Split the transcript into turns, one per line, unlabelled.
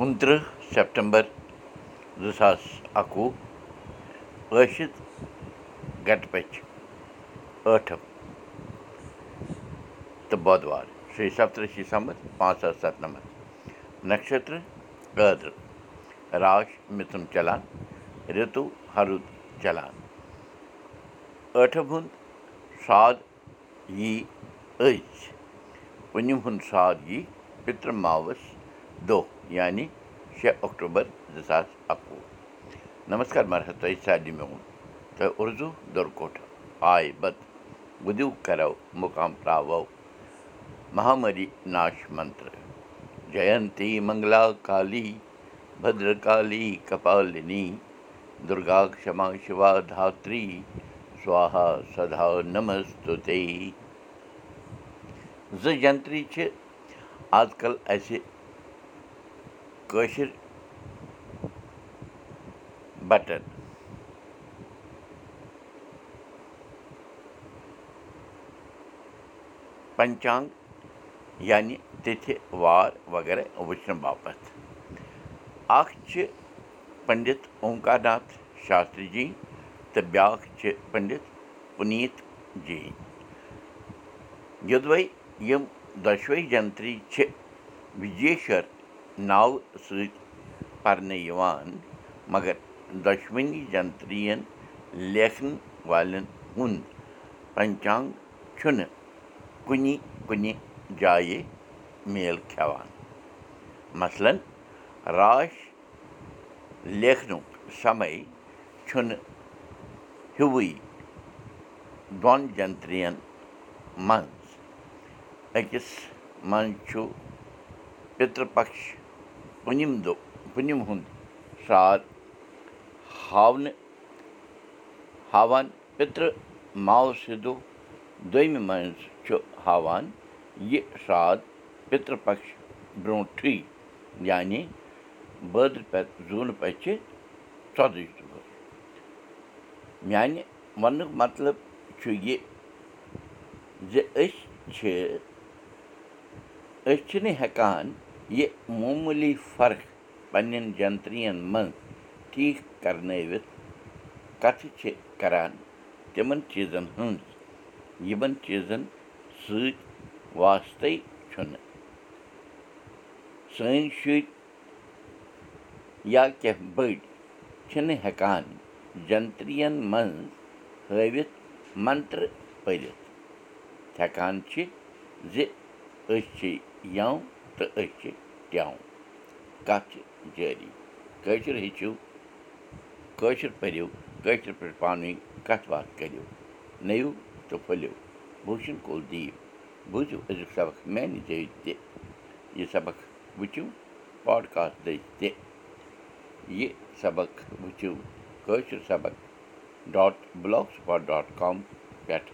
کُنتٕرٛہ سٮ۪پٹمبر زٕ ساس اَکوُہ ٲشِتھ گَٹہٕ پٔچھ ٲٹھم تہٕ بۄدوار شیٚیہِ سَتتٕرٛہ شِسمبر پانٛژھ ساس سَتنَمَتھ نَشترٕ ٲدرٕ راش مِتُن چلان رِتُو ہرُد چلان ٲٹھم ہُنٛد ساد یی أزۍ پوٗنِم ہُنٛد ساد یی پِترٕ ماوُس دۄہ یعنی شےٚ اکٹوٗبر زٕ ساس اَکوُہ نمسکار ترٛاوو مہامری ناش منتر جینتی منٛگلا کالی بدرکالی کپالِنی دُرگا کما شِوا دھتری سوہا سدا نمستُتے زٕ جنترٛی چھِ آز کل اَسہِ بَٹن پنچانٛگ یعنی تِتھِ وار وغیرہ وٕچھنہٕ باپتھ اکھ چھِ پنڈِت اومکار ناتھ شاستری جی تہٕ بیٛاکھ چھِ پنڈِت پُنیٖت جی یوٚدوَے یِم دۄشوَے جنترٛی چھِ وِجیشور ناوٕ سۭتۍ پرنہٕ یِوان مگر دۄشوٕنی جنترٛیٖیَن لیکھَن والٮ۪ن ہُنٛد پنچانٛگ چھُنہٕ کُنہِ کُنہِ جایہِ میل کھٮ۪وان مثلاً راش لیکھنُک سمے چھُنہٕ ہیُوُے دۄن جنترٛیَن منٛز أکِس منٛز چھُ پِترٕپکش پوٗنِم دۄہ پوٗنِم ہُنٛد ساد ہاونہٕ ہاوان پِترٕ ماوسہِ دۄہ دوٚیمہِ منٛز چھُ ہاوان یہِ ساد پِترٕپکش برٛونٛٹھٕے یعنی بٲدٕ پٮ۪ٹھ زوٗنہٕ پٔچھِ ژۄدٕج دۄہ میٛانہِ وَننُک مطلب چھُ یہِ زِ أسۍ یہِ معموٗلی فرق پنٛنٮ۪ن جنترٛیَن منٛز ٹھیٖک کَرنٲوِتھ کَتھٕ چھِ کَران تِمَن چیٖزَن ہٕنٛز یِمَن چیٖزَن سۭتۍ واسطَے چھُنہٕ سٲنۍ شُرۍ یا کینٛہہ بٔڑۍ چھِنہٕ ہٮ۪کان جنترٛیَن منٛز ہٲوِتھ منترٕ پٔرِتھ ہٮ۪کان چھِ زِ أسۍ چھِ یَو تہٕ أسۍ چھِ ٹٮ۪و کَتھ چھِ جٲری کٲشُر ہیٚچھِو کٲشُر پٔرِو کٲشِر پٲٹھۍ پانہٕ ؤنۍ کَتھ باتھ کٔرِو نٔوِو تہٕ پھٔلِو بوٗشن کول دیٖو بوٗزِو أزیُک سبق میٛانہِ ذٔریعہِ تہِ یہِ سبق وٕچھِو پاڈکاسٹ دٔسۍ تہِ یہِ سبق وٕچھِو کٲشِر سبق dot blogspot dot com پٮ۪ٹھ